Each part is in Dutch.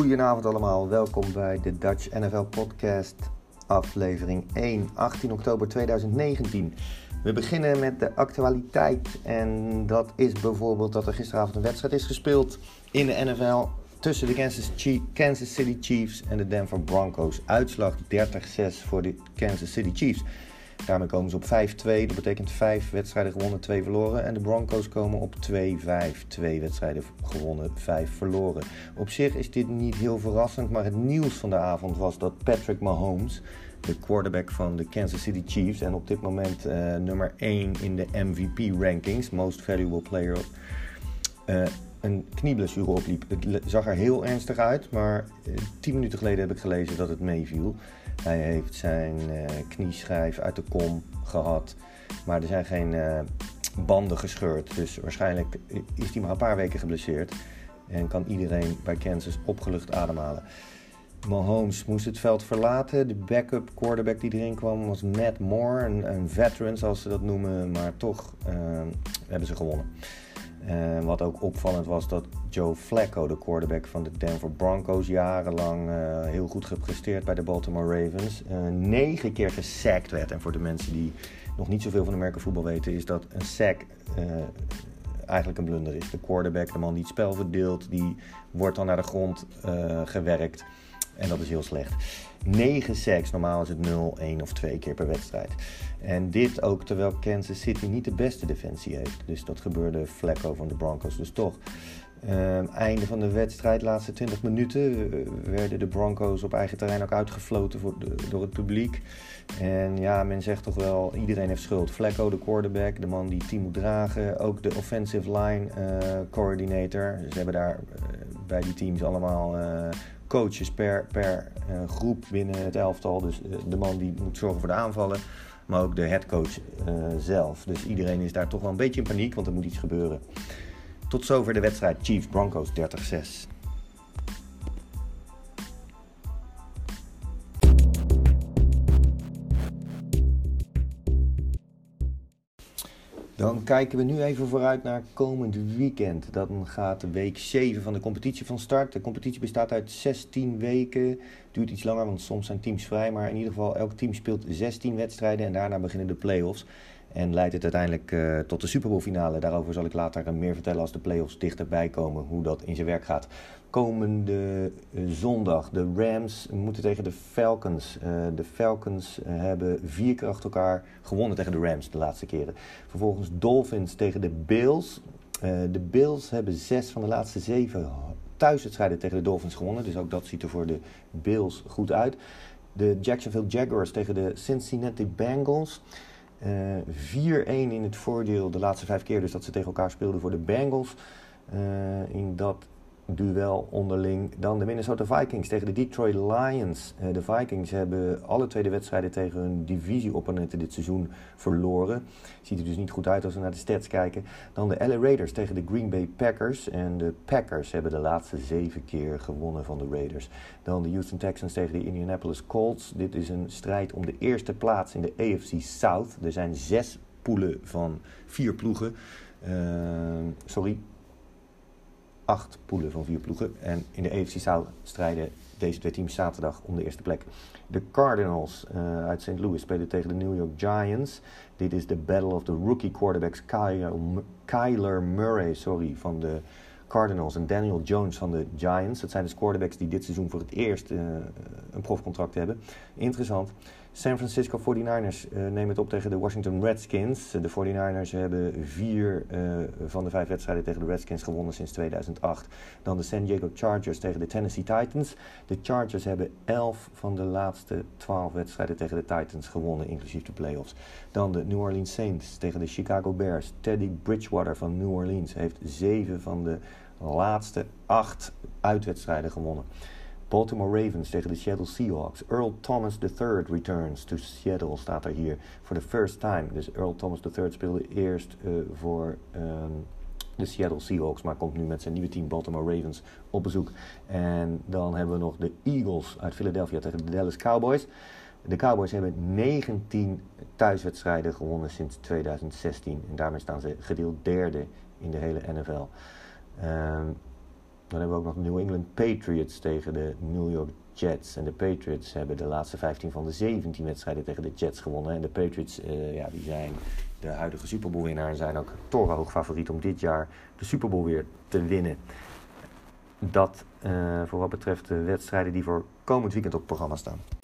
Goedenavond allemaal, welkom bij de Dutch NFL Podcast, aflevering 1, 18 oktober 2019. We beginnen met de actualiteit en dat is bijvoorbeeld dat er gisteravond een wedstrijd is gespeeld in de NFL tussen de Kansas, Kansas City Chiefs en de Denver Broncos. Uitslag 30-6 voor de Kansas City Chiefs. Daarmee komen ze op 5-2. Dat betekent 5 wedstrijden gewonnen, 2 verloren. En de Broncos komen op 2-5. 2 wedstrijden gewonnen, 5 verloren. Op zich is dit niet heel verrassend, maar het nieuws van de avond was dat Patrick Mahomes, de quarterback van de Kansas City Chiefs, en op dit moment uh, nummer 1 in de MVP-rankings, Most Valuable Player, uh, een knieblessure opliep. Het zag er heel ernstig uit, maar 10 minuten geleden heb ik gelezen dat het meeviel. Hij heeft zijn uh, knieschijf uit de kom gehad, maar er zijn geen uh, banden gescheurd. Dus waarschijnlijk is hij maar een paar weken geblesseerd en kan iedereen bij Kansas opgelucht ademhalen. Mahomes moest het veld verlaten. De backup quarterback die erin kwam was Matt Moore, een, een veteran zoals ze dat noemen, maar toch hebben ze gewonnen. Uh, wat ook opvallend was dat Joe Flacco, de quarterback van de Denver Broncos, jarenlang uh, heel goed gepresteerd bij de Baltimore Ravens, uh, negen keer gesackt werd. En voor de mensen die nog niet zoveel van de merken voetbal weten, is dat een sack eigenlijk een blunder is. De quarterback, de man die het spel verdeelt, die wordt dan naar de grond gewerkt. En dat is heel slecht. 9 sacks, normaal is het 0, 1 of 2 keer per wedstrijd. En dit ook terwijl Kansas City niet de beste defensie heeft. Dus dat gebeurde Flacco van de Broncos dus toch. Um, einde van de wedstrijd, laatste 20 minuten, werden de Broncos op eigen terrein ook uitgefloten voor door het publiek. En ja, men zegt toch wel, iedereen heeft schuld. Flacco, de quarterback, de man die het team moet dragen. Ook de offensive line uh, coordinator. Ze hebben daar uh, bij die teams allemaal coaches per, per uh, groep binnen het elftal. Dus uh, de man die moet zorgen voor de aanvallen, maar ook de headcoach uh, zelf. Dus iedereen is daar toch wel een beetje in paniek, want er moet iets gebeuren. Tot zover de wedstrijd Chiefs Broncos 30-6. Dan kijken we nu even vooruit naar komend weekend. Dan gaat week 7 van de competitie van start. De competitie bestaat uit 16 weken. Duurt iets langer, want soms zijn teams vrij. Maar in ieder geval, elk team speelt 16 wedstrijden en daarna beginnen de play-offs. En leidt het uiteindelijk uh, tot de Super Bowl finale. Daarover zal ik later meer vertellen als de play-offs dichterbij komen, hoe dat in zijn werk gaat. Komende zondag, de Rams moeten tegen de Falcons. Uh, de Falcons hebben vier keer achter elkaar gewonnen tegen de Rams de laatste keren. Vervolgens Dolphins tegen de Bills. de Bills hebben zes van de laatste zeven thuiswedstrijden tegen de Dolphins gewonnen. Dus ook dat ziet er voor de Bills goed uit. De Jacksonville Jaguars tegen de Cincinnati Bengals. Uh, 4-1 in het voordeel de laatste vijf keer dus dat ze tegen elkaar speelden voor de Bengals. Uh, in dat duel onderling. Dan de Minnesota Vikings tegen de Detroit Lions. Uh, de Vikings hebben alle tweede wedstrijden tegen hun divisieopponenten dit seizoen verloren. Ziet er dus niet goed uit als we naar de stats kijken. Dan de LA Raiders tegen de Green Bay Packers. En de Packers hebben de laatste zeven keer gewonnen van de Raiders. Dan de Houston Texans tegen de Indianapolis Colts. Dit is een strijd om de eerste plaats in de AFC South. Er zijn zes poelen van vier ploegen. Uh, sorry, acht poelen van vier ploegen. En in de AFC South strijden deze twee teams zaterdag om de eerste plek. De Cardinals uh, uit St. Louis spelen tegen de New York Giants. Dit is de battle of the rookie quarterbacks Kyler, Kyler Murray sorry, van de Cardinals en Daniel Jones van de Giants. Dat zijn dus quarterbacks die dit seizoen voor het eerst uh, een profcontract hebben. Interessant. San Francisco 49ers uh, nemen het op tegen de Washington Redskins. De 49ers hebben vier uh, van de vijf wedstrijden tegen de Redskins gewonnen sinds 2008. Dan de San Diego Chargers tegen de Tennessee Titans. De Chargers hebben elf van de laatste twaalf wedstrijden tegen de Titans gewonnen, inclusief de playoffs. Dan de New Orleans Saints tegen de Chicago Bears. Teddy Bridgewater van New Orleans heeft zeven van de laatste acht uitwedstrijden gewonnen. Baltimore Ravens tegen de Seattle Seahawks. Earl Thomas III returns to Seattle, staat er hier. For the first time. Dus Earl Thomas III speelde eerst uh, voor um, de Seattle Seahawks, maar komt nu met zijn nieuwe team Baltimore Ravens op bezoek. En dan hebben we nog de Eagles uit Philadelphia tegen de Dallas Cowboys. De Cowboys hebben 19 thuiswedstrijden gewonnen sinds 2016. En daarmee staan ze gedeeld derde in de hele NFL. Um, Dan hebben we ook nog New England Patriots tegen de New York Jets. En de Patriots hebben de laatste 15 van de 17 wedstrijden tegen de Jets gewonnen. En de Patriots uh, ja, die zijn de huidige Super Bowl winnaar en zijn ook torenhoog favoriet om dit jaar de Super Bowl weer te winnen. Dat uh, voor wat betreft de wedstrijden die voor komend weekend op het programma staan.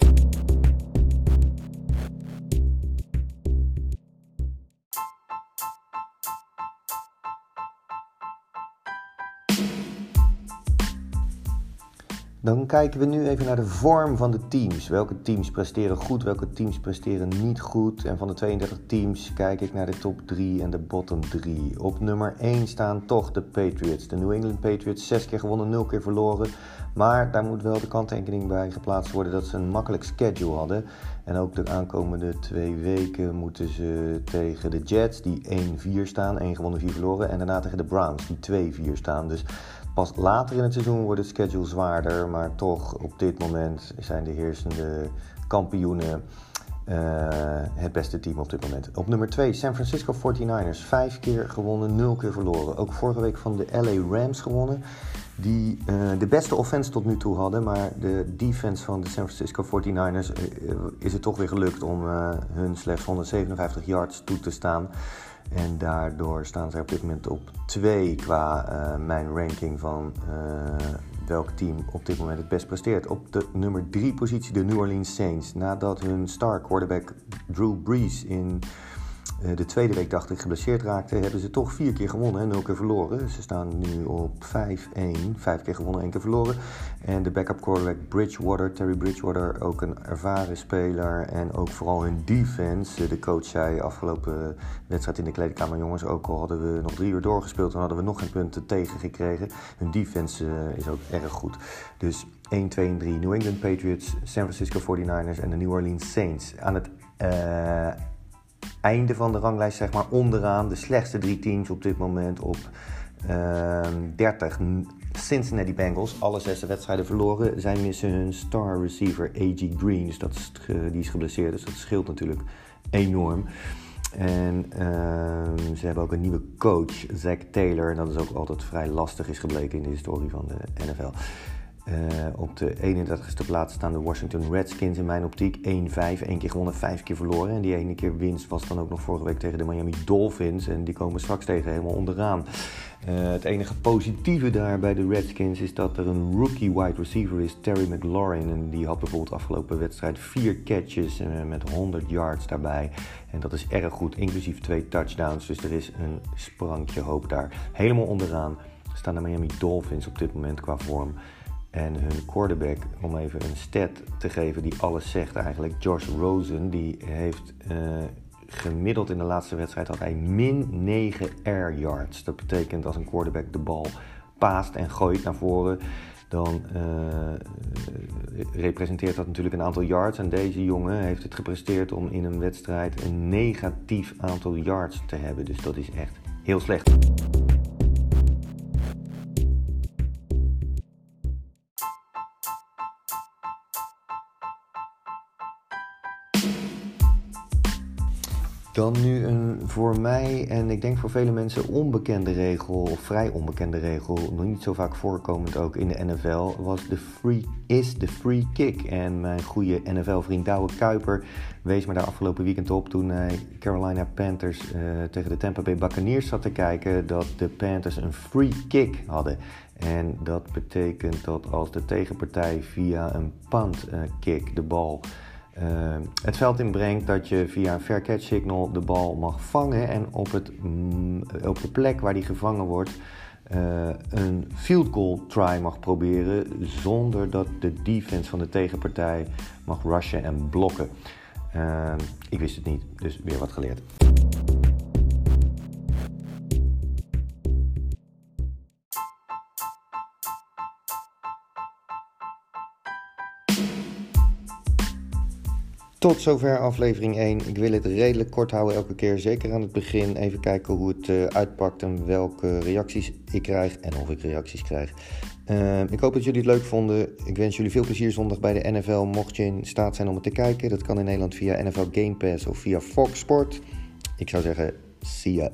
Dan kijken we nu even naar de vorm van de teams. Welke teams presteren goed, welke teams presteren niet goed. En van de 32 teams kijk ik naar de top 3 en de bottom 3. Op nummer 1 staan toch de Patriots. De New England Patriots, 6 keer gewonnen, 0 keer verloren. Maar daar moet wel de kanttekening bij geplaatst worden dat ze een makkelijk schedule hadden. En ook de aankomende twee weken moeten ze tegen de Jets, die 1-4 staan, 1 gewonnen, 4 verloren. En daarna tegen de Browns, die 2-4 staan. Dus Pas later in het seizoen wordt het schedule zwaarder, maar toch op dit moment zijn de heersende kampioenen uh, het beste team op dit moment. Op nummer 2, San Francisco 49ers. Vijf keer gewonnen, nul keer verloren. Ook vorige week van de LA Rams gewonnen. Die uh, de beste offense tot nu toe hadden. Maar de defense van de San Francisco 49ers uh, is het toch weer gelukt om hun slechts 157 yards toe te staan. En daardoor staan zij op dit moment op 2 qua mijn ranking van welk team op dit moment het best presteert. Op de nummer 3 positie de New Orleans Saints. Nadat hun star quarterback Drew Brees in eh, de tweede week, dacht ik, geblesseerd raakte, hebben ze toch vier keer gewonnen en nul keer verloren. Ze staan nu op 5-1, vijf keer gewonnen, één keer verloren. En de backup quarterback Bridgewater, Terry Bridgewater, ook een ervaren speler. En ook vooral hun defense. De coach zei afgelopen wedstrijd in de kleedkamer, jongens, ook al hadden we nog drie uur doorgespeeld, dan hadden we nog geen punten tegengekregen. Hun defense is ook erg goed. Dus 1, 2 en 3. New England Patriots, San Francisco 49ers en de New Orleans Saints. Aan het uh, einde van de ranglijst, zeg maar onderaan. De slechtste drie teams op dit moment op uh, 30. Cincinnati Bengals, alle zesde wedstrijden verloren. Zij missen hun star receiver A.G. Green, dus dat die is geblesseerd, dus dat scheelt natuurlijk enorm. En uh, ze hebben ook een nieuwe coach, Zach Taylor. En dat is ook altijd vrij lastig is gebleken in de historie van de NFL. Uh, op de 31ste plaats staan de Washington Redskins in mijn optiek. 1-5, één keer gewonnen, vijf keer verloren. En die ene keer winst was dan ook nog vorige week tegen de Miami Dolphins. En die komen straks tegen helemaal onderaan. Uh, het enige positieve daar bij de Redskins is dat er een rookie wide receiver is, Terry McLaurin. En die had bijvoorbeeld afgelopen wedstrijd vier catches uh, met 100 yards daarbij. En dat is erg goed, inclusief twee touchdowns. Dus er is een sprankje hoop daar. Helemaal onderaan staan de Miami Dolphins op dit moment qua vorm. En hun quarterback, om even een stat te geven die alles zegt eigenlijk, Josh Rosen, die heeft uh, gemiddeld in de laatste wedstrijd had hij min 9 air yards. Dat betekent als een quarterback de bal paast en gooit naar voren, dan uh, representeert dat natuurlijk een aantal yards. En deze jongen heeft het gepresteerd om in een wedstrijd een negatief aantal yards te hebben. Dus dat is echt heel slecht. Dan nu een voor mij en ik denk voor vele mensen onbekende regel, of vrij onbekende regel, nog niet zo vaak voorkomend ook in de NFL, was de free, is de free kick. En mijn goede NFL-vriend Douwe Kuiper wees me daar afgelopen weekend op toen hij Carolina Panthers uh, tegen de Tampa Bay Buccaneers zat te kijken, dat de Panthers een free kick hadden. En dat betekent dat als de tegenpartij via een punt uh, kick de bal uh, het veld inbrengt dat je via een fair catch signal de bal mag vangen en op, het, mm, de plek waar die gevangen wordt uh, een field goal try mag proberen zonder dat de defense van de tegenpartij mag rushen en blokken. Uh, ik wist het niet, dus weer wat geleerd. Tot zover aflevering 1. Ik wil het redelijk kort houden elke keer. Zeker aan het begin. Even kijken hoe het uh, uitpakt en welke reacties ik krijg. En of ik reacties krijg. Uh, ik hoop dat jullie het leuk vonden. Ik wens jullie veel plezier zondag bij de NFL. Mocht je in staat zijn om het te kijken. Dat kan in Nederland via NFL Game Pass of via Fox Sport. Ik zou zeggen, see ya.